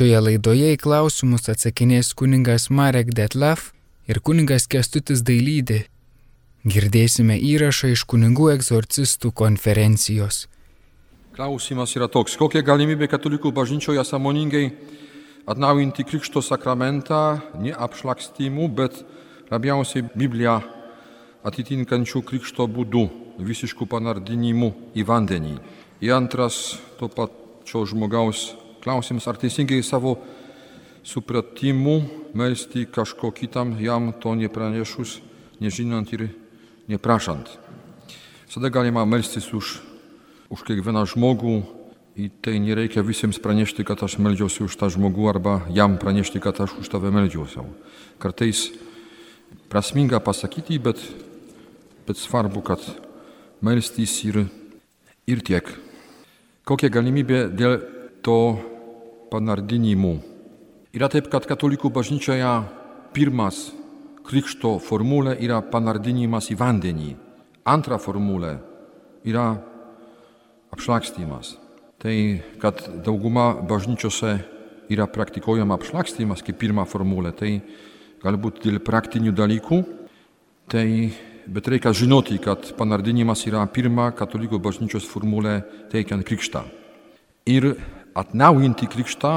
Šioje laidoje į klausimus atsakinės kuningas Marek Detlaf ir kuningas Kestutis Dailydė. Girdėsime įrašą iš kuningų egzorcistų konferencijos. Klausimas yra toks, kokia galimybė katalikų bažnyčioje samoningai atnaujinti Krikšto sakramentą ne apšlakstymu, bet labiausiai Bibliją atitinkančių Krikšto būdų, visiškų panardinimų į vandenį. Ir antras to pačio žmogaus klausimas, ar teisingai savo supratimu melsti kažko kitam, jam to nepranešus, nežinant ir neprašant. Visada galima melstis už, už kiekvieną žmogų, į tai nereikia visiems pranešti, kad aš melžiuosi už tą žmogų arba jam pranešti, kad aš už tave melžiuosi. Kartais prasminga pasakyti, bet, bet svarbu, kad melstis ir, ir tiek. Kokia galimybė dėl to panardinimų? Yra taip, kad katalikų bažnyčioje pirmas krikšto formulė yra panardinimas į vandenį. Antra formulė yra apšlakstymas. Tai, kad dauguma bažnyčiose yra praktikuojama apšlakstymas kaip pirma formulė, tai galbūt dėl praktinių dalykų, tai, bet reikia žinoti, kad panardinimas yra pirma katalikų bažnyčios formulė teikiant krikštą. Ir atnaujinti krikštą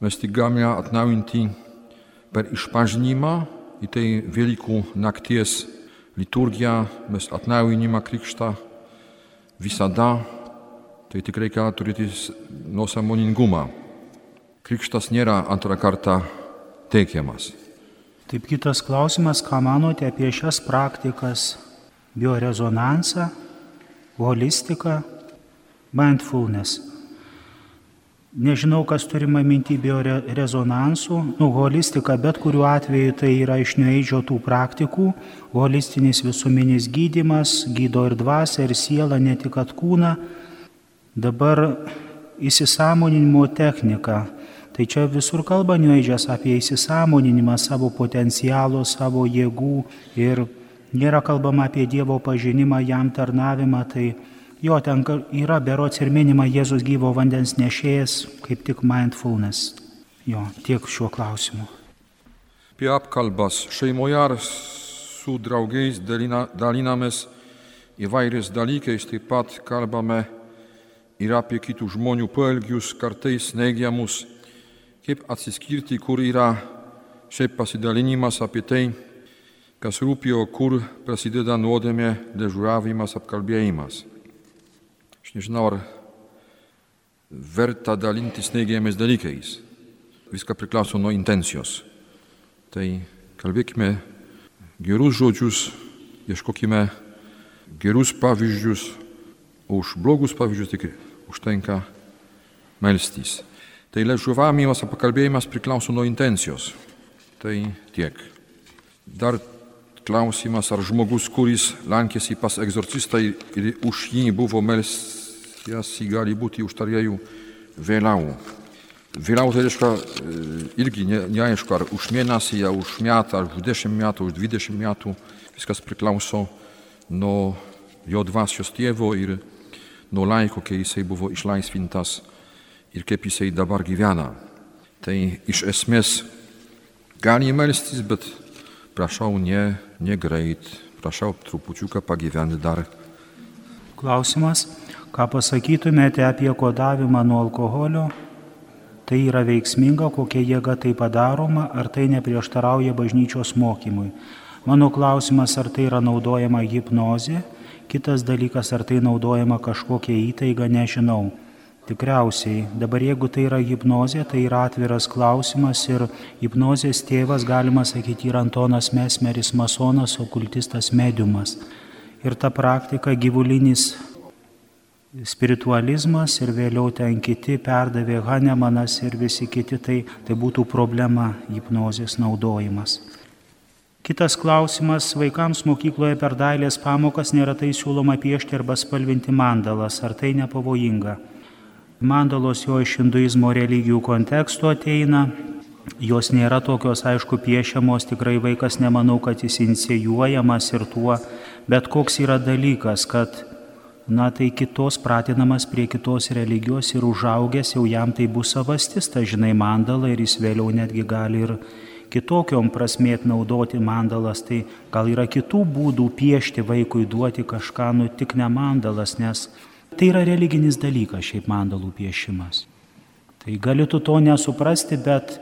mes tik galime atnaujinti per išpažinimą, į tai Velykų nakties liturgiją, mes atnaujinimą krikštą visada tai tik reikia turėti nuosamoningumą. Krikštas nėra antrą kartą teikiamas. Taip kitas klausimas, ką manote apie šias praktikas - biorezonansą, holistiką, mindfulness. Nežinau, kas turima minti biorezonansų, nu, holistika, bet kuriuo atveju tai yra iš neįdžio tų praktikų, holistinis visuminis gydimas, gydo ir dvasia, ir siela, ne tik kūną Dabar įsisamoninimo technika. Tai čia visur kalba nuėdžias apie įsisamoninimą savo potencialo, savo jėgų ir nėra kalbama apie Dievo pažinimą, jam tarnavimą. Tai jo ten yra berots ir minima Jėzus gyvo vandens nešėjas, kaip tik mindfulness. Jo, tiek šiuo klausimu. Apie apkalbas šeimoje ar su draugais dalinamės įvairiais dalykais, taip pat kalbame ir apie kitų žmonių poelgius, kartais neigiamus, kaip atsiskirti, kur yra šiaip pasidalinimas apie tai, kas rūpi, o kur prasideda nuodėmė, dežuravimas, apkalbėjimas. Aš nežinau, ar verta dalintis neigiamais dalykais. Viską priklauso nuo intencijos. Tai kalbėkime gerus žodžius, ieškokime gerus pavyzdžius, už blogus pavyzdžius tik užtenka melstis. Tai ležuvavimas, pakalbėjimas priklauso nuo intencijos. Tai tiek. Dar klausimas, ar žmogus, kuris lankėsi pas egzorcistą ir už jį buvo melstis, gali būti užtarėjų vėliau. Vėliau tai reiškia irgi ne, neaišku, ar už mėnesį, ar už metą, ar už 10 metų, už 20 metų. Viskas priklauso nuo jo dvasios tėvo ir nuo laiko, kai jisai buvo išlaisvintas ir kaip jisai dabar gyvena. Tai iš esmės gali melstis, bet prašau ne, ne greit, prašau trupučiuką pagyventi dar. Klausimas, ką pasakytumėte apie kodavimą nuo alkoholio? Tai yra veiksminga, kokia jėga tai padaroma, ar tai neprieštarauja bažnyčios mokymui? Mano klausimas, ar tai yra naudojama hipnozė Kitas dalykas, ar tai naudojama kažkokia įtaiga, nežinau. Tikriausiai, dabar jeigu tai yra hipnozė, tai yra atviras klausimas ir hipnozės tėvas, galima sakyti, yra Antonas Mesmeris, masonas, okultistas, mediumas. Ir ta praktika gyvulinis spiritualizmas ir vėliau ten kiti perdavė Hanemanas ir visi kiti, tai, tai būtų problema hipnozės naudojimas. Kitas klausimas - vaikams mokykloje per dailės pamokas neretai siūloma piešti arba spalvinti mandalas. Ar tai nepavojinga? Mandalos jo iš hinduizmo religijų konteksto ateina, jos nėra tokios, aišku, piešiamos, tikrai vaikas nemanau, kad jis inicijuojamas ir tuo, bet koks yra dalykas, kad na tai kitos pratinamas prie kitos religijos ir užaugęs jau jam tai bus savastis, ta žinai mandala ir jis vėliau netgi gali ir kitokiom prasmėt naudoti mandalas, tai gal yra kitų būdų piešti vaikui duoti kažką, nu tik ne mandalas, nes tai yra religinis dalykas šiaip mandalų piešimas. Tai gali tu to nesuprasti, bet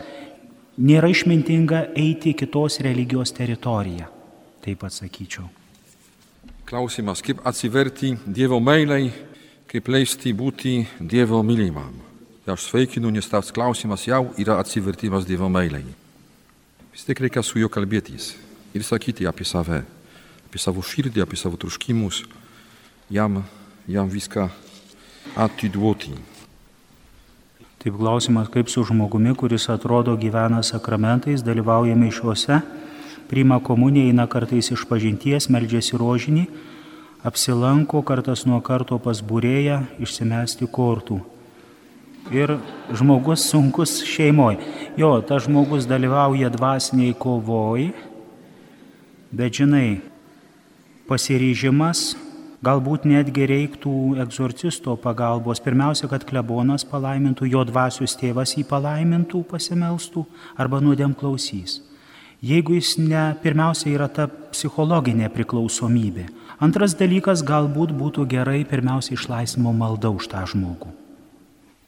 nėra išmintinga eiti kitos religijos teritoriją, taip atsakyčiau. Klausimas, kaip atsiverti Dievo meiliai, kaip leisti būti Dievo mylimam. Aš sveikinu, nes tas klausimas jau yra atsivertimas Dievo meiliai. Vis tiek reikia su juo kalbėtis ir sakyti apie save, apie savo širdį, apie savo truškimus, jam, jam viską atiduoti. Taip klausimas, kaip su žmogumi, kuris atrodo gyvena sakramentais, dalyvauja mišiuose priima komuniją, eina kartais iš pažinties, meldžiasi rožinį, apsilanko kartas nuo karto pas būrėją išsimesti kortų. Ir žmogus sunkus šeimoje. Jo, tas žmogus dalyvauja dvasiniai kovoj, bet žinai, pasiryžimas galbūt netgi reiktų egzorcisto pagalbos. Pirmiausia, kad klebonas palaimintų, jo dvasios tėvas jį palaimintų, pasimelstų arba nuodėm klausys jeigu jis ne pirmiausia yra ta psichologinė priklausomybė. Antras dalykas galbūt būtų gerai pirmiausia išlaisvimo malda už tą žmogų.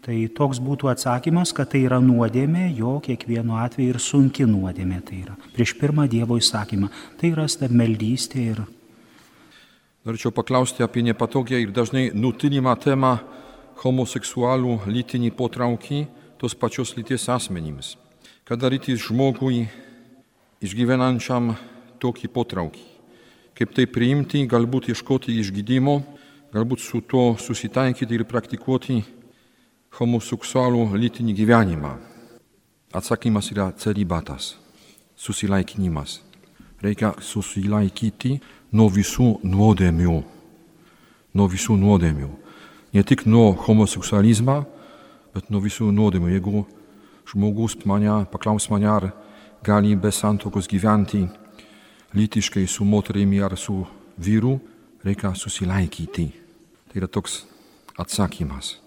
Tai toks būtų atsakymas, kad tai yra nuodėmė, jo kiekvienu atveju ir sunki nuodėmė tai yra. Prieš pirmą Dievo įsakymą. Tai yra stabmeldystė ir... Norėčiau paklausti apie nepatogią ir dažnai nutinimą temą homoseksualų lytinį potraukį tos pačios lyties asmenims. Kada rytis žmogui išgyvenančiam tokį potraukį. Kaip tai priimti, galbūt ieškoti išgydymo, galbūt su to susitaikyti ir praktikuoti homoseksualų lytinį gyvenimą. Atsakymas yra celibatas, susilaikinimas. Reikia susilaikyti nuo visų nuodėmių. Nuo visų nuodėmių. Ne tik nuo homoseksualizmo, bet nuo visų nuodėmių. Jeigu žmogus mane, paklaus mane, ar gali be santokos gyventi lytiškai su moterimi ar su vyru, reikia susilaikyti. Tai yra toks atsakymas.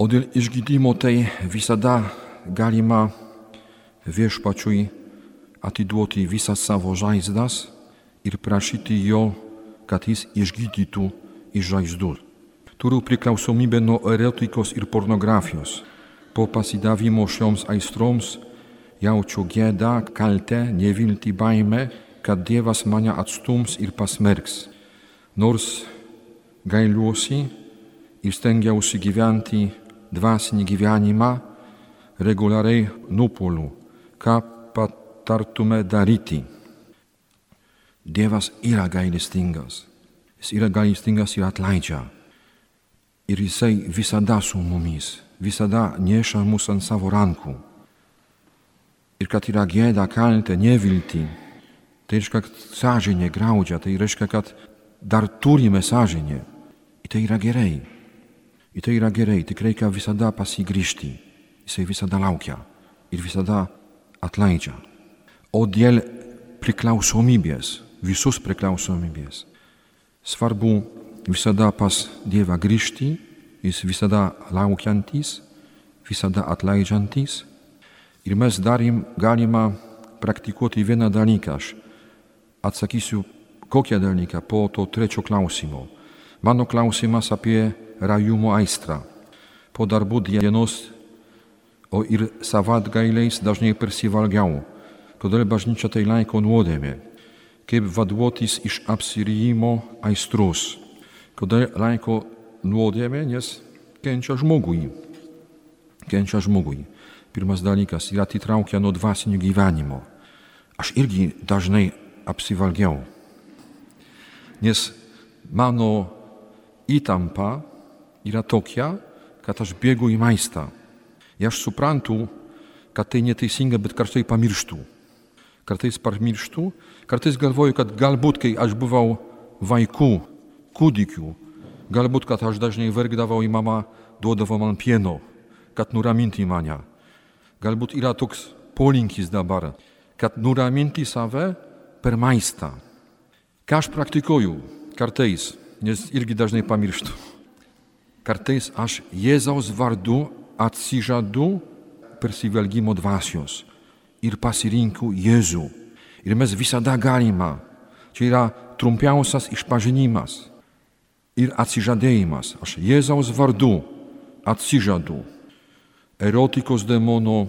O dėl išgydymo tai visada galima viešpačiui atiduoti visas savo žaizdas ir prašyti jo, kad jis išgydytų iš žaizdų. Turiu priklausomybę nuo erotikos ir pornografijos. Po pasidavimo šioms aistroms jaučiu gėdą, kaltę, neviltį, baimę, kad Dievas mane atstums ir pasmerks. Nors gailiuosi ir stengiausi gyventi dvasinį gyvenimą, reguliariai nupoliu, ką patartume daryti. Dievas yra gailestingas. Jis yra gailestingas ir atleidžia. Ir jisai visada su mumis, visada neša mus ant savo rankų ir kad yra gėda, kaltė, nevilti. Tai reiškia, kad sąžinė graudžia, tai reiškia, kad dar turime sąžinę. Ir tai yra gerai. Ir tai yra gerai, tik reikia visada pasigrįžti. Jisai visada laukia ir visada atleidžia. O dėl priklausomybės, visus priklausomybės, svarbu visada pas Dievą grįžti, jis visada laukiantis, visada atleidžiantis Ir mes darim, galima praktikuoti vieną dalyką. Aš atsakysiu, kokią dalyką po to trečio klausimo. Mano klausimas apie rajumo aistrą. Po darbų dienos, o ir savatgailiais dažnai persivalgiau. Kodėl bažnyčia tai laiko nuodėmė? Kaip vaduotis iš apsirijimo aistros? Kodėl laiko nuodėmė, nes kenčia žmogui. Kenčia žmogui. Pirmas dalykas yra atitraukia nuo dvasinio gyvenimo. Aš irgi dažnai apsivalgiau. Nes mano įtampa yra tokia, kad aš bėgu į maistą. Ir aš suprantu, kad tai neteisinga, bet kartais pamirštu. Kartais pamirštu, kartais galvoju, kad galbūt, kai aš buvau vaikų, kūdikių, galbūt, kad aš dažnai verkdavau į mamą, duodavo man pieno, kad nuraminti mane. Galbūt yra toks polinkis dabar, kad nuraminti save per maistą. Ką aš praktikuoju kartais, nes irgi dažnai pamirštu. Kartais aš Jėzaus vardu atsižadu persivalgymo dvasios ir pasirinku Jėzų. Ir mes visada galime. Čia yra trumpiausias išpažinimas ir atsižadėjimas. Aš Jėzaus vardu atsižadu erotikos demono,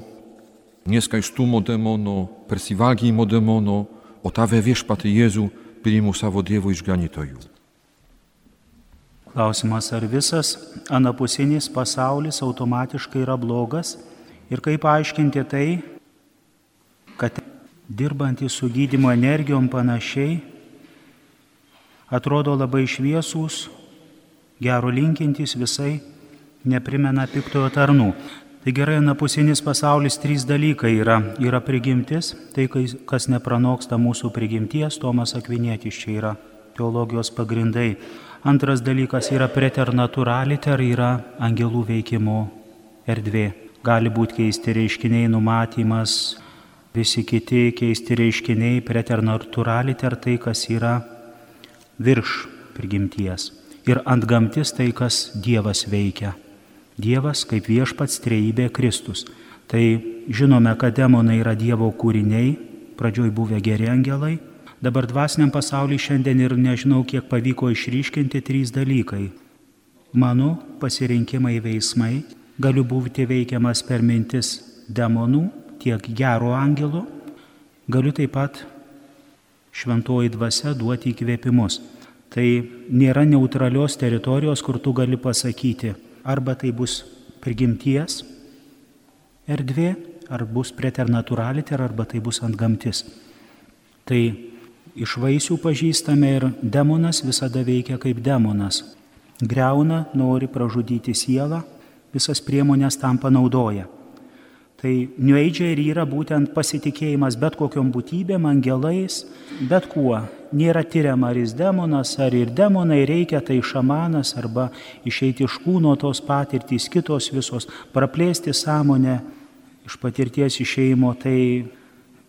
nieskaistumo demono, persivalgymo demono, o tave viešpatį Jėzų priimu savo Dievo išganytojų. Klausimas, ar visas anapusinis pasaulis automatiškai yra blogas ir kaip aiškinti tai, dirbantys su gydymo energijom panašiai atrodo labai šviesūs, gero linkintys visai, neprimena piktojo tarnų. Tai gerai, anapusinis pasaulis trys dalykai yra. Yra prigimtis, tai kas nepranoksta mūsų prigimties, Tomas Akvinėtis čia yra teologijos pagrindai. Antras dalykas yra preternatūraliter, yra angelų veikimo erdvė. Gali būti keisti reiškiniai, numatymas, visi kiti keisti reiškiniai, preternatūraliter tai, kas yra virš prigimties. Ir ant gamtis tai, kas Dievas veikia. Dievas kaip viešpats trejybė Kristus. Tai žinome, kad demonai yra Dievo kūriniai, pradžioj buvę geri angelai, dabar dvasiniam pasauliu šiandien ir nežinau, kiek pavyko išryškinti trys dalykai. Mano pasirinkimai veiksmai, galiu būti veikiamas per mintis demonų, tiek gero angelo, galiu taip pat šventoji dvasia duoti įkvėpimus. Tai nėra neutralios teritorijos, kur tu gali pasakyti, arba tai bus prigimties erdvė, ar bus preternatūraliter, arba tai bus ant gamtis. Tai iš vaisių pažįstame ir demonas visada veikia kaip demonas. Greuna, nori pražudyti sielą, visas priemonės tam panaudoja. Tai New Age ir yra būtent pasitikėjimas bet kokiom būtybėm, angelais, bet kuo. Nėra tyriama, ar jis demonas, ar ir demonai reikia, tai šamanas, arba išeiti iš kūno tos patirtys, kitos visos, praplėsti sąmonę iš patirties išeimo, tai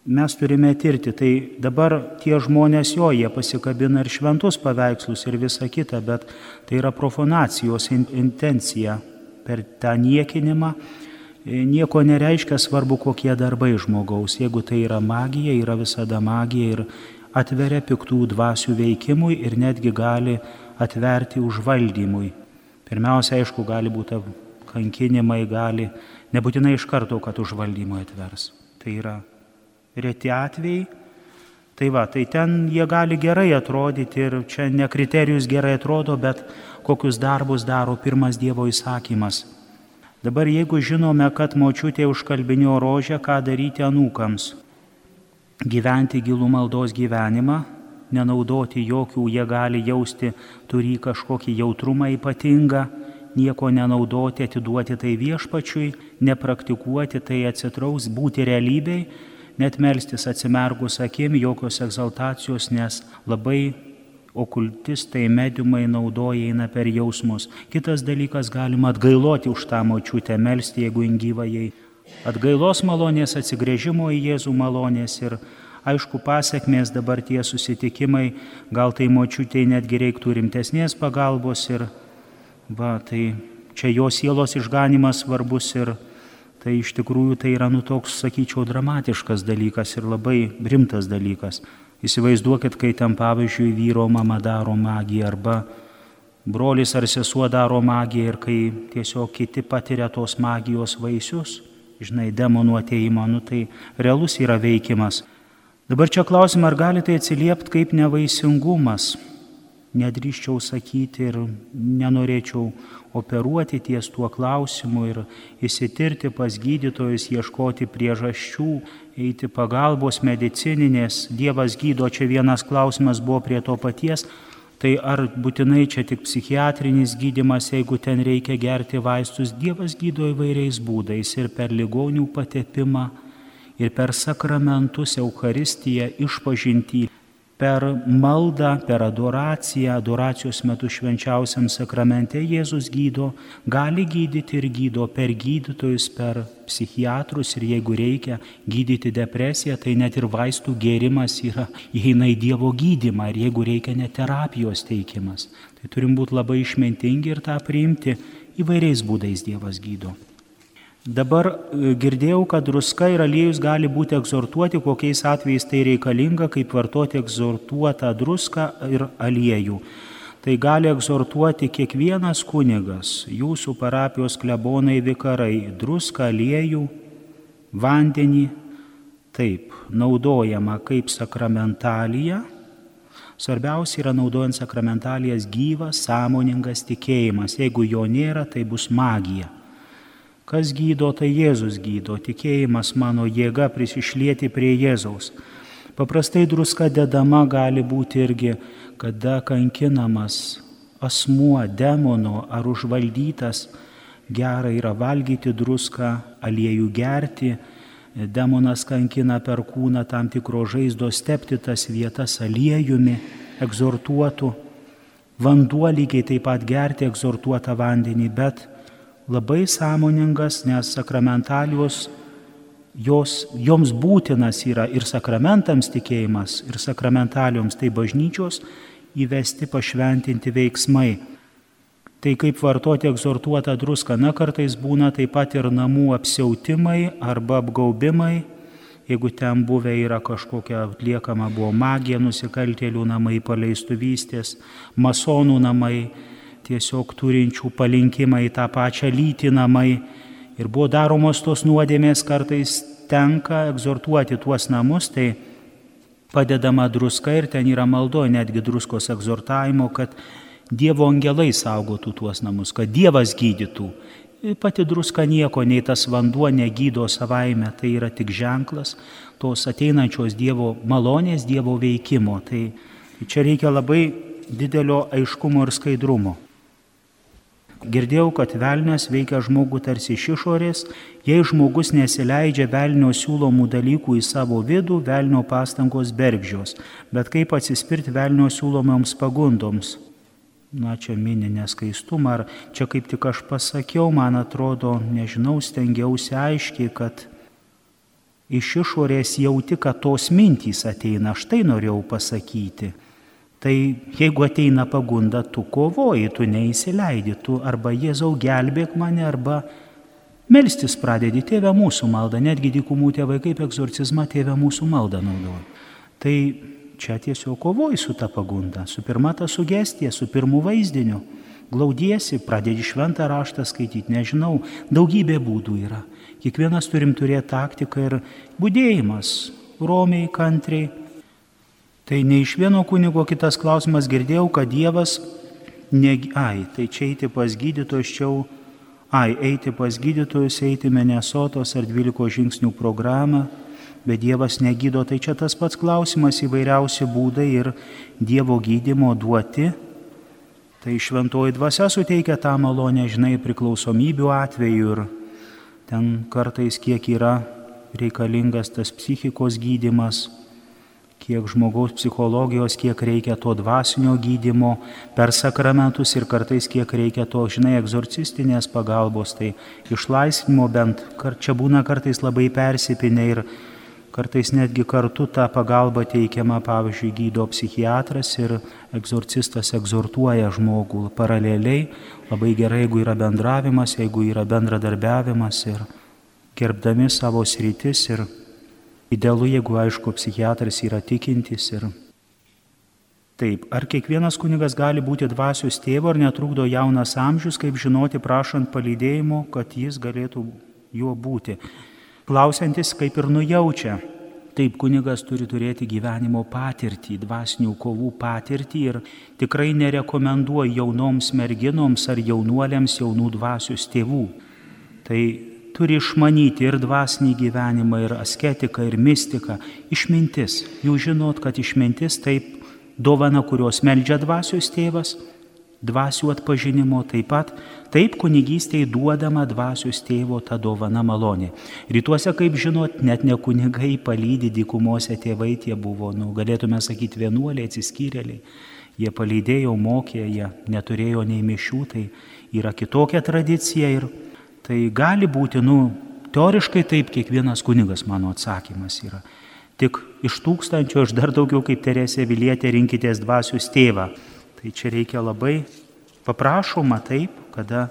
mes turime tirti. Tai dabar tie žmonės jo, jie pasikabina ir šventus paveikslus ir visa kita, bet tai yra profanacijos intencija per tą niekinimą nieko nereiškia svarbu, kokie darbai žmogaus. Jeigu tai yra magija, yra visada magija ir atveria piktų dvasių veikimui ir netgi gali atverti užvaldymui. Pirmiausia, aišku, gali būti kankinimai, gali nebūtinai iš karto, kad užvaldymui atvers. Tai yra reti atvejai. Tai va, tai ten jie gali gerai atrodyti ir čia ne kriterijus gerai atrodo, bet kokius darbus daro pirmas Dievo įsakymas Dabar jeigu žinome, kad močiutė užkalbinio rožę, ką daryti anūkams? Gyventi gilų maldos gyvenimą, nenaudoti jokių, jie gali jausti, turi kažkokį jautrumą ypatingą, nieko nenaudoti, atiduoti tai viešpačiui, nepraktikuoti tai atsitraus, būti realybei, net melstis atsimergus akim, jokios egzaltacijos, nes labai okultistai, mediumai naudoja eina per jausmus. Kitas dalykas galima atgailoti už tą močiutę, melstį, jeigu ingyva jai. Atgailos malonės, atsigrėžimo į Jėzų malonės ir aišku pasiekmės dabar tie susitikimai, gal tai močiutėje netgi reiktų rimtesnės pagalbos ir va, tai čia jo sielos išganimas svarbus ir tai iš tikrųjų tai yra nu toks, sakyčiau, dramatiškas dalykas ir labai rimtas dalykas. Įsivaizduokit, kai ten pavyzdžiui vyro mama daro magiją arba brolis ar sesuo daro magiją ir kai tiesiog kiti patiria tos magijos vaisius, žinai, demonų ateimą, nu tai realus yra veikimas. Dabar čia klausim, ar gali tai atsiliepti kaip nevaisingumas, nedrįščiau sakyti ir nenorėčiau operuoti ties tuo klausimu ir įsitirti pas gydytojus, ieškoti priežasčių, eiti pagalbos medicininės. Dievas gydo, čia vienas klausimas buvo prie to paties. Tai ar būtinai čia tik psichiatrinis gydimas, jeigu ten reikia gerti vaistus, Dievas gydo įvairiais būdais ir per ligonių patepimą, ir per sakramentus, Eucharistiją, išpažinti, per maldą, per adoraciją, adoracijos metu švenčiausiam sakramente Jėzus gydo, gali gydyti ir gydo per gydytojus, per psichiatrus ir jeigu reikia gydyti depresiją, tai net ir vaistų gėrimas yra įeina į Dievo gydimą ir jeigu reikia net terapijos teikimas. Tai turim būti labai išmintingi ir tą priimti įvairiais būdais Dievas gydo. Dabar e, girdėjau, kad druska ir aliejus gali būti egzortuoti, kokiais atvejais tai reikalinga, kaip vartoti egzortuotą druską ir aliejų. Tai gali egzortuoti kiekvienas kunigas, jūsų parapijos klebonai vikarai, druską, aliejų, vandenį, taip, naudojama kaip sakramentalija. Svarbiausia yra naudojant sakramentalijas gyvas, sąmoningas tikėjimas. Jeigu jo nėra, tai bus magija. Kas gydo, tai Jėzus gydo, tikėjimas mano jėga prisišlieti prie Jėzaus. Paprastai druska dedama gali būti irgi, kada kankinamas asmuo, demono ar užvaldytas, gera yra valgyti druską, aliejų gerti, demonas kankina per kūną tam tikro žaizdo stepti tas vietas aliejumi, egzortuotų, vanduo lygiai taip pat gerti egzortuotą vandenį, bet labai sąmoningas, nes sakramentalijos jos, joms būtinas yra ir sakramentams tikėjimas, ir sakramentalijoms, tai bažnyčios įvesti pašventinti veiksmai. Tai kaip vartoti egzortuotą druską, na kartais būna taip pat ir namų apsiautimai arba apgaubimai, jeigu ten buvę yra kažkokia atliekama buvo magija, nusikaltėlių namai, paleistuvystės, masonų namai, tiesiog turinčių palinkimą į tą pačią lytį namai. Ir buvo daromos tos nuodėmės, kartais tenka egzortuoti tuos namus, tai padedama druska ir ten yra maldo netgi druskos egzortavimo, kad Dievo angelai saugotų tuos namus, kad Dievas gydytų. Ir pati druska nieko, nei tas vanduo negydo savaime, tai yra tik ženklas tos ateinančios Dievo malonės, Dievo veikimo. Tai čia reikia labai didelio aiškumo ir skaidrumo. Girdėjau, kad velnės veikia žmogų tarsi iš išorės, jei žmogus nesileidžia velnio siūlomų dalykų į savo vidų, velnio pastangos bergžios, bet kaip atsispirti velnio siūlomoms pagundoms. Na, čia mini neskaistumą, ar čia kaip tik aš pasakiau, man atrodo, nežinau, stengiausi aiškiai, kad iš išorės jauti, kad tos mintys ateina, aš tai norėjau pasakyti. Tai jeigu ateina pagunda, tu kovoji, tu neįsileidi, tu arba Jėzau gelbėk mane, arba melstis pradedi tėvę mūsų maldą, netgi dykumų tėvai kaip egzorcizmą tėvę mūsų maldą naudoja. Tai čia tiesiog kovoji su ta pagunda, su pirma ta sugestija, su pirmu vaizdiniu. Glaudiesi, pradedi šventą raštą skaityti, nežinau, daugybė būdų yra. Kiekvienas turim turėti taktiką ir būdėjimas, romiai, kantriai, Tai ne iš vieno kunigo kitas klausimas girdėjau, kad Dievas, ne, ai, tai čia eiti pas gydytojus, čia jau, ai, eiti pas gydytojus, eiti Menesotos ar 12 žingsnių programą, bet Dievas negydo, tai čia tas pats klausimas įvairiausi būdai ir Dievo gydimo duoti. Tai šventoji dvasia suteikia tą malonę, žinai, priklausomybių atveju ir ten kartais kiek yra reikalingas tas psichikos gydimas kiek žmogaus psichologijos, kiek reikia to dvasinio gydimo per sakramentus ir kartais kiek reikia to, žinai, egzorcistinės pagalbos, tai išlaisvinimo bent, kar čia būna kartais labai persipinę ir kartais netgi kartu tą pagalbą teikiama, pavyzdžiui, gydo psichiatras ir egzorcistas egzortuoja žmogų paraleliai, labai gerai, jeigu yra bendravimas, jeigu yra bendradarbiavimas ir gerbdami savo sritis ir Idealu, jeigu aišku, psichiatras yra tikintis ir Taip, ar kiekvienas kunigas gali būti dvasios tėvo, ar netrukdo jaunas amžius, kaip žinoti, prašant palydėjimo, kad jis galėtų juo būti. Klausiantis kaip ir nujaučia. Taip, kunigas turi turėti gyvenimo patirtį, dvasinių kovų patirtį ir tikrai nerekomenduoju jaunoms merginoms ar jaunuoliams jaunų dvasios tėvų. Tai turi išmanyti ir dvasinį gyvenimą, ir asketiką, ir mistiką. Išmintis. Jūs žinot, kad išmintis taip dovana, kurios meldžia dvasios tėvas, dvasių atpažinimo, taip pat taip kunigystėje duodama dvasios tėvo ta dovana malonė. Rytuose, kaip žinot, net ne kunigai palydė dykumose tėvai, tie buvo, nu, galėtume sakyti, vienuoliai, atsiskyrėliai. Jie palydėjo, mokė, jie neturėjo nei mišių, tai yra kitokia tradicija ir tai gali būti, nu, teoriškai taip kiekvienas kunigas mano atsakymas yra. Tik iš tūkstančio aš dar daugiau kaip Teresė Vilietė rinkitės dvasius tėvą. Tai čia reikia labai paprašoma taip, kada,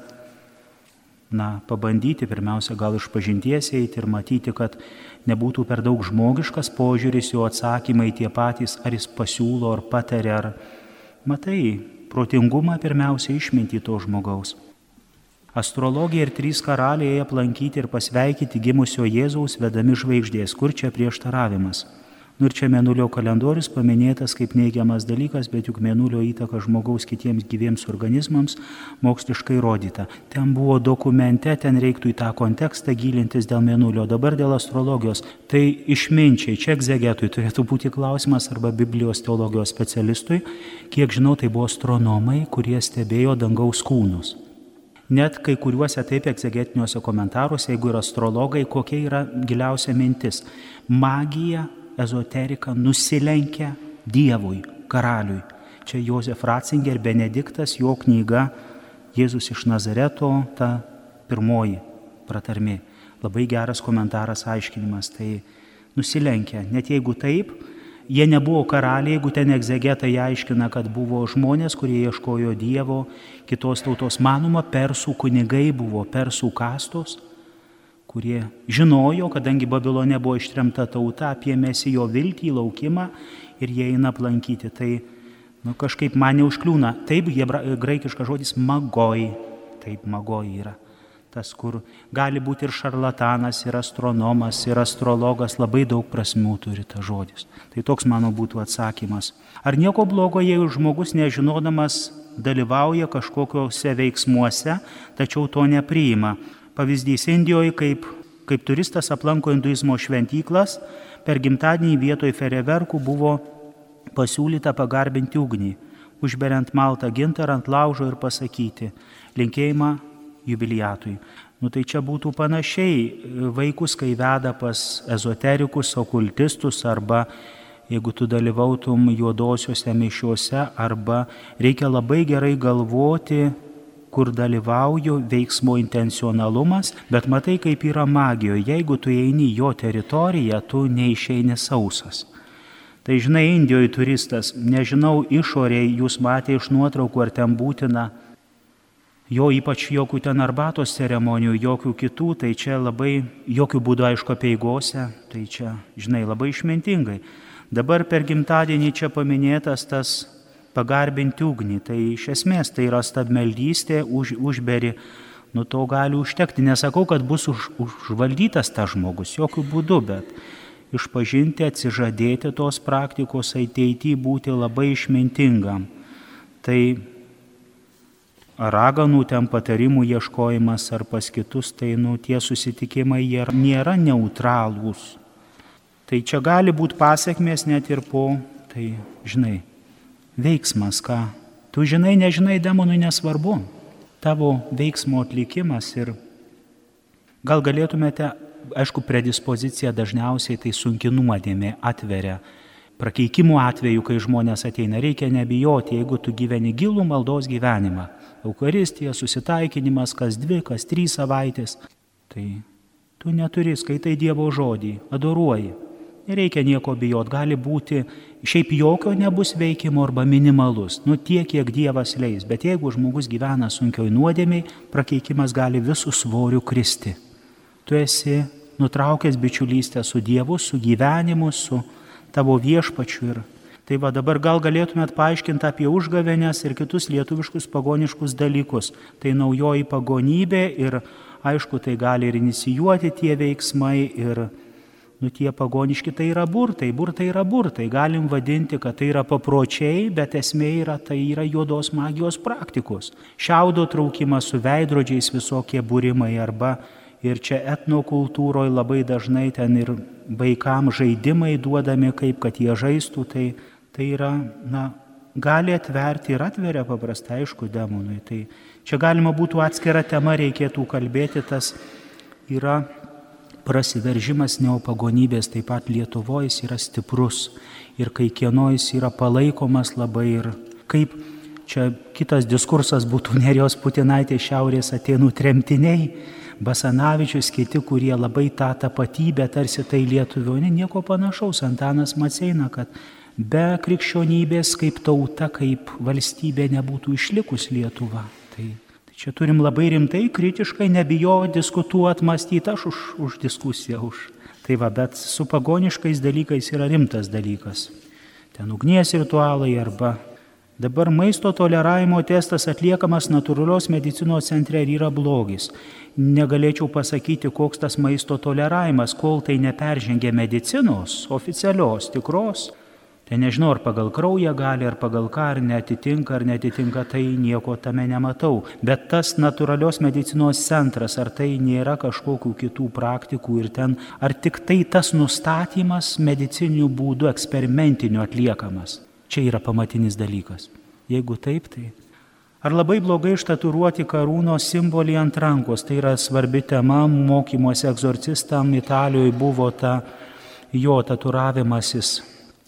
na, pabandyti pirmiausia gal iš pažinties eiti ir matyti, kad nebūtų per daug žmogiškas požiūris, jo atsakymai tie patys, ar jis pasiūlo, ar patarė, ar matai protingumą pirmiausia išminti to žmogaus. Astrologija ir trys karaliai aplankyti ir pasveikyti gimusio Jėzaus vedami žvaigždės. Kur čia prieštaravimas? Nu ir čia mėnulio kalendorius paminėtas kaip neigiamas dalykas, bet juk mėnulio įtaka žmogaus kitiems gyviems organizmams moksliškai rodyta. Ten buvo dokumente, ten reiktų į tą kontekstą gilintis dėl mėnulio, dabar dėl astrologijos. Tai išminčiai, čia egzegetui turėtų būti klausimas arba Biblijos teologijos specialistui. Kiek žinau, tai buvo astronomai, kurie stebėjo dangaus kūnus. Net kai kuriuose taip egzegetiniuose komentaruose, jeigu yra astrologai, kokia yra giliausia mintis. Magija ezoterika nusilenkia Dievui, karaliui. Čia Josef Ratzinger, Benediktas, jo knyga Jėzus iš Nazareto, ta pirmoji pratarmė. Labai geras komentaras, aiškinimas. Tai nusilenkia. Net jeigu taip, jie nebuvo karaliai, jeigu ten egzegetai aiškina, kad buvo žmonės, kurie ieškojo Dievo, kitos tautos manoma, persų kunigai buvo persų kastos kurie žinojo, kadangi Babilone buvo ištremta tauta, apie mesijo viltį, laukimą ir jie eina aplankyti. Tai nu, kažkaip man neužkliūna. Taip, graikiškas žodis magoj. Taip, magoj yra. Tas, kur gali būti ir šarlatanas, ir astronomas, ir astrologas, labai daug prasmių turi tas žodis. Tai toks mano būtų atsakymas. Ar nieko blogo, jei žmogus nežinodamas dalyvauja kažkokiuose veiksmuose, tačiau to nepriima. Pavyzdys Indijoje, kaip, kaip turistas aplanko hinduizmo šventyklas, per gimtadienį vietoj fereverkų buvo pasiūlyta pagarbinti ugnį, užberiant maltą gintarą ant laužo ir pasakyti linkėjimą jubiliatui. Nu tai čia būtų panašiai vaikus, kai veda pas ezoterikus, okultistus arba jeigu tu dalyvautum juodosiuose mišiuose arba reikia labai gerai galvoti, kur dalyvauju veiksmo intencionalumas, bet matai, kaip yra magijoje, jeigu tu eini jo teritoriją, tu neišeini sausas. Tai žinai, Indijoje turistas, nežinau išoriai, jūs matė iš nuotraukų, ar ten būtina jo ypač jokių ten arbatos ceremonijų, jokių kitų, tai čia labai, jokių būdų aišku apieigose, tai čia, žinai, labai išmintingai. Dabar per gimtadienį čia paminėtas tas pagarbinti ugnį. Tai iš esmės tai yra stabmeldystė, už, užberi, nu to gali užtekti. Nesakau, kad bus už, užvaldytas tas žmogus, jokių būdų, bet išpažinti, atsižadėti tos praktikos ateityje būti labai išmintingam. Tai raganų ten patarimų ieškojimas ar pas kitus, tai nu, tie susitikimai jie nėra neutralūs. Tai čia gali būti pasiekmės net ir po, tai žinai, veiksmas, ką tu žinai, nežinai, demonui nesvarbu. Tavo veiksmo atlikimas ir gal galėtumėte, aišku, predispozicija dažniausiai tai sunki nuodėmė atveria. Prakeikimų atveju, kai žmonės ateina, reikia nebijoti, jeigu tu gyveni gilų maldos gyvenimą. Eukaristija, susitaikinimas, kas dvi, kas trys savaitės. Tai tu neturi, skaitai Dievo žodį, adoruoji. Nereikia nieko bijot, gali būti šiaip jokio nebus veikimo arba minimalus, nu tiek, kiek Dievas leis, bet jeigu žmogus gyvena sunkioj nuodėmiai, prakeikimas gali visų svorių kristi. Tu esi nutraukęs bičiulystę su Dievu, su gyvenimu, su tavo viešpačiu ir Tai va dabar gal galėtumėt paaiškinti apie užgavenės ir kitus lietuviškus pagoniškus dalykus. Tai naujoji pagonybė ir aišku, tai gali ir inicijuoti tie veiksmai ir nu tie pagoniški tai yra burtai, burtai yra burtai, galim vadinti, kad tai yra papročiai, bet esmė yra, tai yra juodos magijos praktikos. Šiaudo traukimas su veidrodžiais visokie būrimai arba ir čia etnokultūroje labai dažnai ten ir vaikam žaidimai duodami, kaip kad jie žaistų, tai, tai yra, na, gali atverti ir atveria paprastai, aišku, demonui. Tai čia galima būtų atskira tema, reikėtų kalbėti, tas yra prasiveržimas neopagonybės, taip pat Lietuvoje jis yra stiprus ir kai kieno jis yra palaikomas labai ir kaip čia kitas diskursas būtų Nerijos Putinaitė Šiaurės Atenų tremtiniai, Basanavičius, kiti, kurie labai tą tapatybę tarsi tai lietuvio, ne, nieko panašaus, Antanas Maceina, kad be krikščionybės kaip tauta, kaip valstybė nebūtų išlikus Lietuva. Tai, tai čia turim labai rimtai, kritiškai, nebijo diskutuoti, mąstyti, aš už, už diskusiją, už. Tai va, bet su pagoniškais dalykais yra rimtas dalykas. Ten ugnies ritualai arba Dabar maisto toleravimo testas atliekamas natūralios medicinos centre ir yra blogis. Negalėčiau pasakyti, koks tas maisto toleravimas, kol tai neperžengia medicinos, oficialios, tikros. Tai nežinau, ar pagal kraują gali, ar pagal ką, ar netitinka, ar netitinka, tai nieko tame nematau. Bet tas natūralios medicinos centras, ar tai nėra kažkokių kitų praktikų ir ten, ar tik tai tas nustatymas medicinių būdų eksperimentiniu atliekamas. Čia yra pamatinis dalykas. Jeigu taip, tai. Ar labai blogai ištaturuoti karūno simbolį ant rankos? Tai yra svarbi tema mokymuose egzorcistam Italijoje buvo ta jo taturavimasis.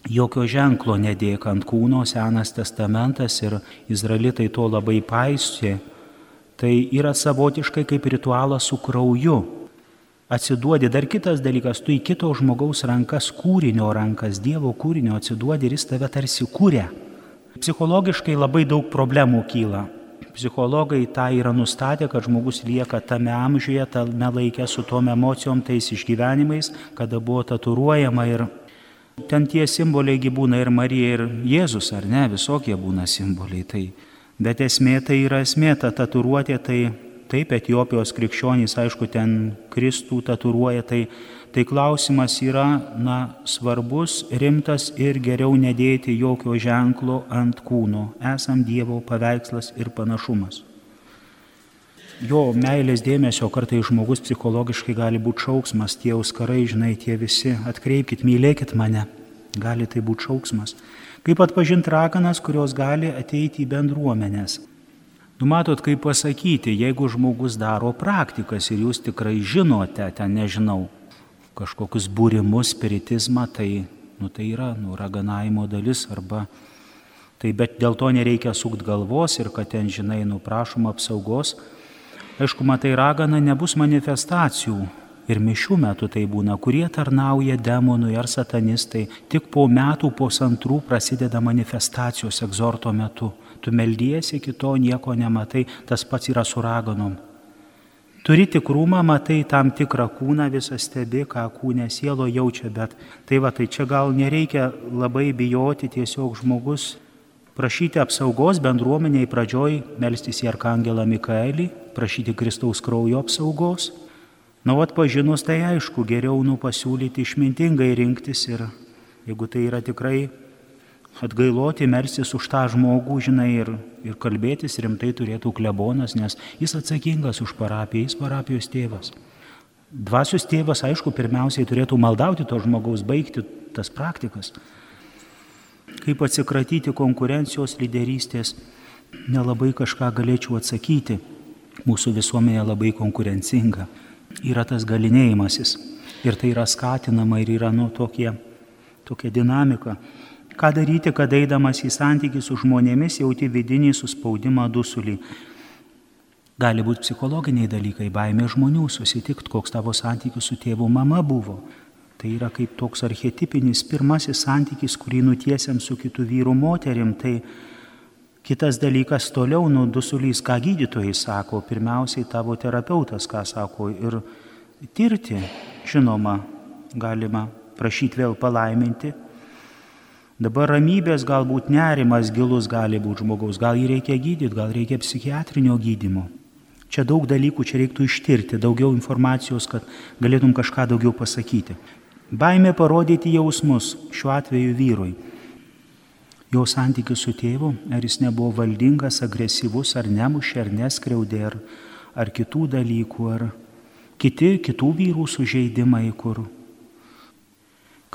Jokio ženklo nedėk ant kūno, Senas testamentas ir izraelitai to labai paisė. Tai yra savotiškai kaip ritualas su krauju atsiduodi. Dar kitas dalykas, tu į kito žmogaus rankas, kūrinio rankas, Dievo kūrinio atsiduodi ir jis tave tarsi kūrė. Psichologiškai labai daug problemų kyla. Psichologai tą yra nustatę, kad žmogus lieka tame amžiuje, tame laikė su tom emocijom, tais išgyvenimais, kada buvo taturuojama ir ten tie simboliai būna ir Marija, ir Jėzus, ar ne, visokie būna simboliai. Tai, bet esmė tai yra esmė, ta taturuotė tai Taip, Etijopijos krikščionys, aišku, ten Kristų taturuoja, tai, tai klausimas yra, na, svarbus, rimtas ir geriau nedėti jokio ženklo ant kūno. Esam Dievo paveikslas ir panašumas. Jo meilės dėmesio kartai žmogus psichologiškai gali būti šauksmas, tie auskarai, žinai, tie visi, atkreipkite, mylėkit mane, gali tai būti šauksmas. Kaip atpažinti raganas, kurios gali ateiti į bendruomenės. Numatot, kaip pasakyti, jeigu žmogus daro praktikas ir jūs tikrai žinote, ten nežinau, kažkokius būrimus, spiritizmą, tai, nu, tai yra nu, raganavimo dalis arba tai bet dėl to nereikia sukt galvos ir kad ten, žinai, nuprašom apsaugos. Aišku, matai, ragana nebus manifestacijų. Ir mišių metu tai būna, kurie tarnauja demonui ar satanistai. Tik po metų, po santrų prasideda manifestacijos egzorto metu tu meldiesi, kito nieko nematai, tas pats yra su raganom. Turi tikrumą, matai tam tikrą kūną, visą stebi, ką kūnė sielo jaučia, bet tai va, tai čia gal nereikia labai bijoti, tiesiog žmogus prašyti apsaugos bendruomeniai pradžioj, melstis į Arkangelą Mikaelį, prašyti Kristaus kraujo apsaugos. Na, o atpažinus tai aišku, geriau nu pasiūlyti išmintingai rinktis ir jeigu tai yra tikrai atgailoti, melsis už tą žmogų, žinai, ir, ir kalbėtis rimtai turėtų klebonas, nes jis atsakingas už parapiją, jis parapijos tėvas. Dvasios tėvas, aišku, pirmiausiai turėtų maldauti to žmogaus, baigti tas praktikas. Kaip atsikratyti konkurencijos lyderystės, nelabai kažką galėčiau atsakyti. Mūsų visuomenė labai konkurencinga. Yra tas galinėjimasis. Ir tai yra skatinama ir yra nu, tokie, tokia dinamika. Ką daryti, kad eidamas į santykį su žmonėmis jauti vidinį suspaudimą dusulį. Gali būti psichologiniai dalykai, baimė žmonių, susitikti, koks tavo santykis su tėvu mama buvo. Tai yra kaip toks archetipinis pirmasis santykis, kurį nutiesiam su kitu vyru moterim. Tai kitas dalykas toliau, nu dusulys, ką gydytojai sako, pirmiausiai tavo terapeutas ką sako. Ir tirti, žinoma, galima prašyti vėl palaiminti Dabar ramybės galbūt nerimas gilus gali būti žmogaus, gal jį reikia gydyti, gal reikia psichiatrinio gydimo. Čia daug dalykų, čia reiktų ištirti, daugiau informacijos, kad galėtum kažką daugiau pasakyti. Baimė parodyti jausmus, šiuo atveju vyrui. Jo santykius su tėvu, ar jis nebuvo valdingas, agresyvus, ar nemušė, ar neskriaudė, ar, ar kitų dalykų, ar kiti, kitų vyrų sužeidimai, kur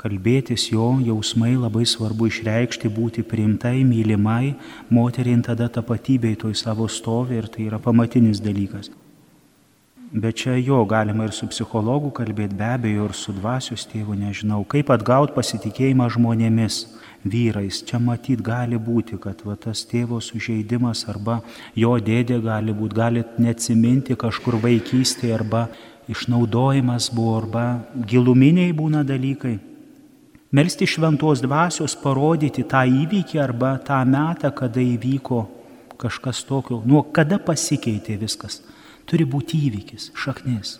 kalbėtis jo jausmai labai svarbu išreikšti, būti priimtai, mylimai, moteriai tada tapatybei toj savo stovi ir tai yra pamatinis dalykas. Bet čia jo galima ir su psichologu kalbėti, be abejo, ir su dvasios tėvu, nežinau, kaip atgauti pasitikėjimą žmonėmis, vyrais. Čia matyt gali būti, kad va, tas tėvo sužeidimas arba jo dėdė gali būti, galit neatsiminti kažkur vaikystėje arba išnaudojimas buvo arba giluminiai būna dalykai. Melsti šventos dvasios parodyti tą įvykį arba tą metą, kada įvyko kažkas tokio, nuo kada pasikeitė viskas. Turi būti įvykis, šaknis.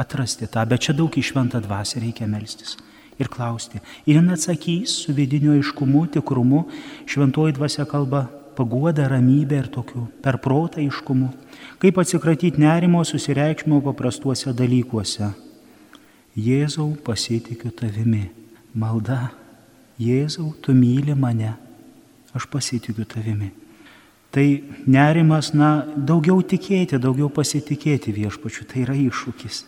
Atrasti tą, bet čia daug į šventą dvasę reikia melstis ir klausti. Ir jin atsakys su vidiniu aiškumu, tikrumu, šventoji dvasia kalba paguoda, ramybė ir tokiu per protą aiškumu. Kaip atsikratyti nerimo susireikšmio paprastuose dalykuose. Jėzau, pasitikiu tavimi. Malda. Jėzau, tu myli mane. Aš pasitikiu tavimi. Tai nerimas, na, daugiau tikėti, daugiau pasitikėti viešpačiu, tai yra iššūkis.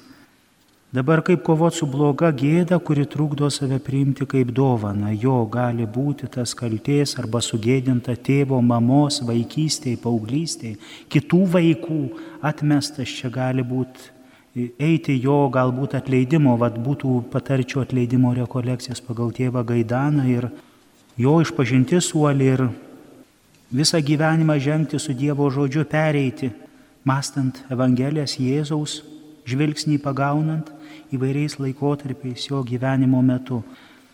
Dabar kaip kovoti su bloga gėda, kuri trukdo save priimti kaip dovana. Jo gali būti tas kalties arba sugėdinta tėvo, mamos, vaikystėje, paauglystėje, kitų vaikų atmestas čia gali būti eiti jo galbūt atleidimo, vad būtų patarčiau atleidimo rekolekcijas pagal tėvą Gaidaną ir jo išpažinti suolį ir visą gyvenimą žengti su Dievo žodžiu pereiti, mastant Evangelijas Jėzaus, žvilgsnį pagaunant įvairiais laikotarpiais jo gyvenimo metu.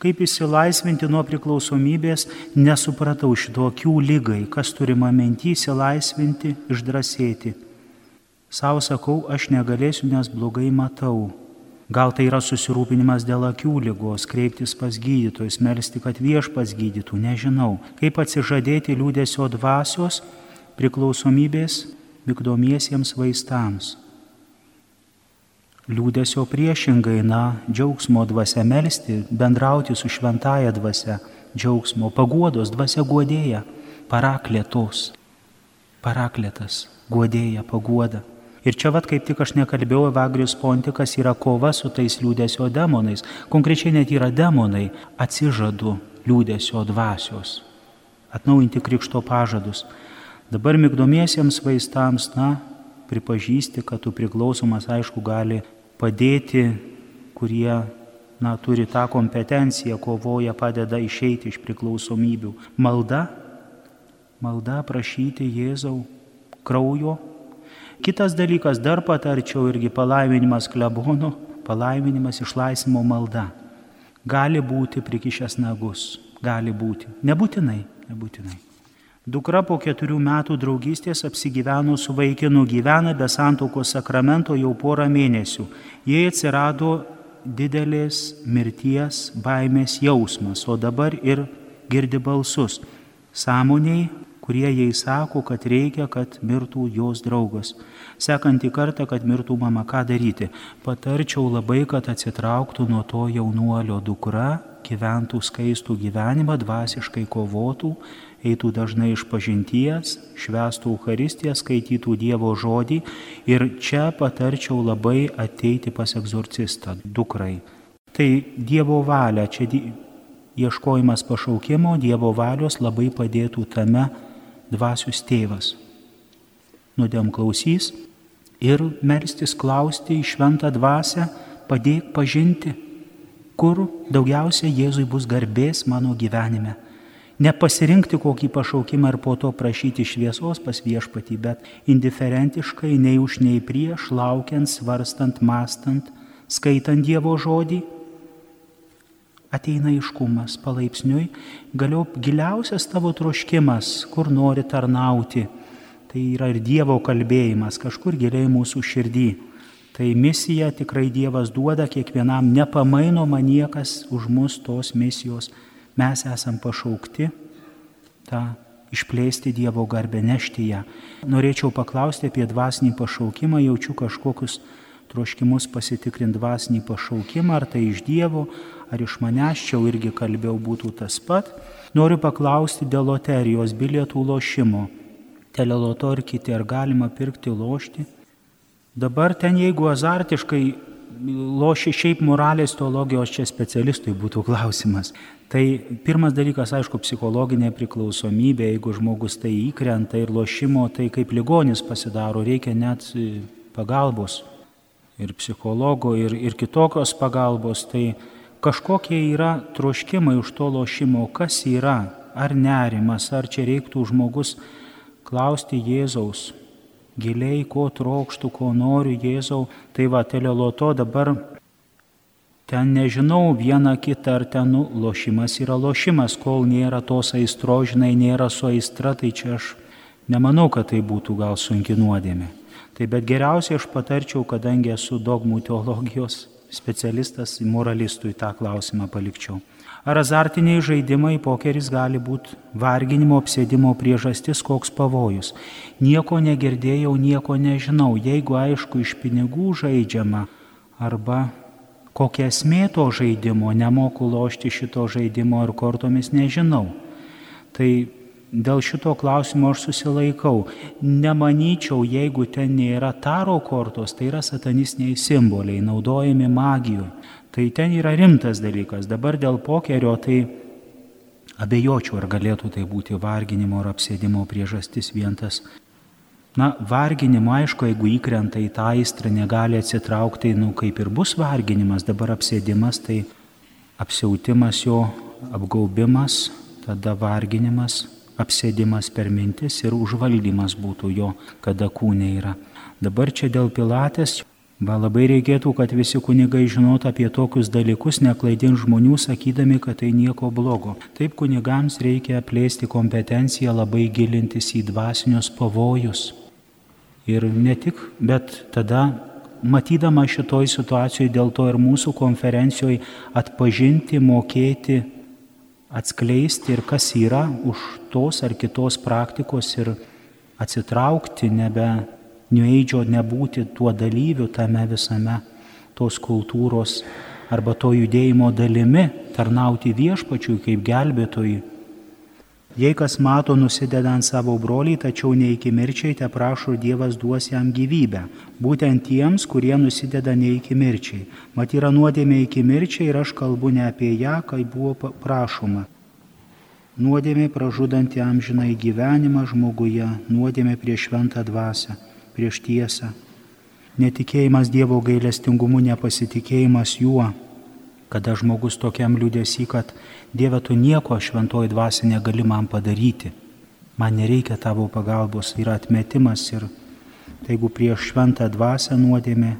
Kaip įsilaisvinti nuo priklausomybės, nesupratau šito akių lygai, kas turima mintį įsilaisvinti, išdrasėti. Sau sakau, aš negalėsiu, nes blogai matau. Gal tai yra susirūpinimas dėl akių lygos, kreiptis pas gydytojus, melstį, kad viešpas gydytų, nežinau. Kaip atsižadėti liūdėsio dvasios priklausomybės vykdomiesiems vaistams. Liūdėsio priešingai, na, džiaugsmo dvasia melstį, bendrauti su šventaja dvasia, džiaugsmo, paguodos dvasia guodėja, paraklėtos, paraklėtas, guodėja, paguoda. Ir čia vad kaip tik aš nekalbėjau, Evagrius Pontikas yra kova su tais liūdėsio demonais. Konkrečiai net yra demonai, atsižadu liūdėsio dvasios, atnaujinti krikšto pažadus. Dabar migdomiesiems vaistams, na, pripažįsti, kad tu priklausomas, aišku, gali padėti, kurie na, turi tą kompetenciją, kovoja, padeda išeiti iš priklausomybių. Malda, malda prašyti Jėzau kraujo. Kitas dalykas, dar patarčiau irgi palaiminimas klebono, palaiminimas išlaisvimo malda. Gali būti prikišęs nagus, gali būti. Nebūtinai, nebūtinai. Dukra po keturių metų draugystės apsigyveno su vaikinu, gyvena be santokos sakramento jau porą mėnesių. Jie atsirado didelės mirties baimės jausmas, o dabar ir girdi balsus. Sąmoniai, kurie jai sako, kad reikia, kad mirtų jos draugas. Sekantį kartą, kad mirtų mama, ką daryti? Patarčiau labai, kad atsitrauktų nuo to jaunuolio dukra, gyventų skaistų gyvenimą, dvasiškai kovotų eitų dažnai iš pažinties, švestų Euharistiją, skaitytų Dievo žodį ir čia patarčiau labai ateiti pas egzorcistą, dukrai. Tai Dievo valia, čia ieškojimas pašaukimo, Dievo valios labai padėtų tame dvasius tėvas. Nudėm klausys ir melstis klausti į šventą dvasę, padėk pažinti, kur daugiausia Jėzui bus garbės mano gyvenime Nepasirinkti kokį pašaukimą ir po to prašyti šviesos pas viešpatį, bet indiferentiškai, nei už, nei prieš, laukiant, svarstant, mastant, skaitant Dievo žodį, ateina iškumas palaipsniui, galiau giliausias tavo troškimas, kur nori tarnauti. Tai yra ir Dievo kalbėjimas kažkur giliai mūsų širdį. Tai misija tikrai Dievas duoda kiekvienam, nepamainoma niekas už mus tos misijos Mes esam pašaukti tą išplėsti Dievo garbę, nešti ją. Norėčiau paklausti apie dvasinį pašaukimą, jaučiu kažkokius troškimus pasitikrinti dvasinį pašaukimą, ar tai iš Dievo, ar iš manęs, čia irgi kalbėjau būtų tas pat. Noriu paklausti dėl loterijos bilietų lošimo. Teleloto ir kiti, ar galima pirkti lošti? Dabar ten, jeigu azartiškai loši šiaip moralės teologijos čia specialistui būtų klausimas. Tai pirmas dalykas, aišku, psichologinė priklausomybė, jeigu žmogus tai įkrenta ir lošimo, tai kaip ligonis pasidaro, reikia net pagalbos ir psichologo, ir, ir kitokios pagalbos. Tai kažkokie yra troškimai už to lošimo, kas yra, ar nerimas, ar čia reiktų žmogus klausti Jėzaus giliai, ko trokštų, ko noriu Jėzau. Tai va, teleloto dabar ten nežinau vieną kitą, ar ten nu, lošimas yra lošimas, kol nėra tos aistro, žinai, nėra su aistra, tai čia aš nemanau, kad tai būtų gal sunki nuodėmė. Tai bet geriausiai aš patarčiau, kadangi esu dogmų teologijos specialistas, moralistui tą klausimą palikčiau. Ar azartiniai žaidimai pokeris gali būti varginimo, apsėdimo priežastis, koks pavojus? Nieko negirdėjau, nieko nežinau. Jeigu aišku iš pinigų žaidžiama arba kokia esmė to žaidimo, nemoku lošti šito žaidimo ar kortomis, nežinau. Tai dėl šito klausimo aš susilaikau. Nemanyčiau, jeigu ten nėra taro kortos, tai yra satanistiniai simboliai, naudojami magijoje. Tai ten yra rimtas dalykas. Dabar dėl pokerio tai abejočiau, ar galėtų tai būti varginimo ar apsėdimo priežastis vientas. Na, varginimo, aišku, jeigu įkrenta į tą aistrą, negali atsitraukti, nu, kaip ir bus varginimas, dabar apsėdimas, tai apsiautimas jo, apgaubimas, tada varginimas, apsėdimas per mintis ir užvaldymas būtų jo, kada kūnė yra. Dabar čia dėl pilatės Va labai reikėtų, kad visi kunigai žinotų apie tokius dalykus, neklaidint žmonių, sakydami, kad tai nieko blogo. Taip kunigams reikia plėsti kompetenciją, labai gilintis į dvasinius pavojus. Ir ne tik, bet tada, matydama šitoj situacijoje, dėl to ir mūsų konferencijoje atpažinti, mokėti, atskleisti ir kas yra už tos ar kitos praktikos ir atsitraukti, nebe New nebūti tuo dalyviu tame visame tos kultūros arba to judėjimo dalimi, tarnauti viešpačiui kaip gelbėtojui. Jei kas mato nusidedant savo brolį, tačiau ne iki mirčiai, te prašo Dievas duos jam gyvybę. Būtent tiems, kurie nusideda ne iki mirčiai. Mat yra nuodėmė iki mirčiai ir aš kalbu ne apie ją, kai buvo prašoma. Nuodėmė pražudanti amžinai gyvenimą žmoguje, nuodėmė prieš šventą dvasę prieš tiesą. Netikėjimas Dievo gailestingumu, nepasitikėjimas juo, kada žmogus tokiam liūdėsi, kad Dieve tu nieko šventoji dvasia negali man padaryti, man nereikia tavo pagalbos, yra atmetimas ir tai jeigu prieš šventą dvasę nuodėmė,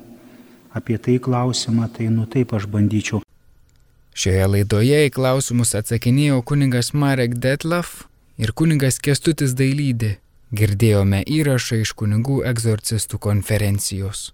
apie tai klausimą, tai nu taip aš bandyčiau. Šioje laidoje į klausimus atsakinėjo kuningas Marek Detlaf ir kuningas Kestutis Dailydė. Girdėjome įrašą iš kunigų egzorcistų konferencijos.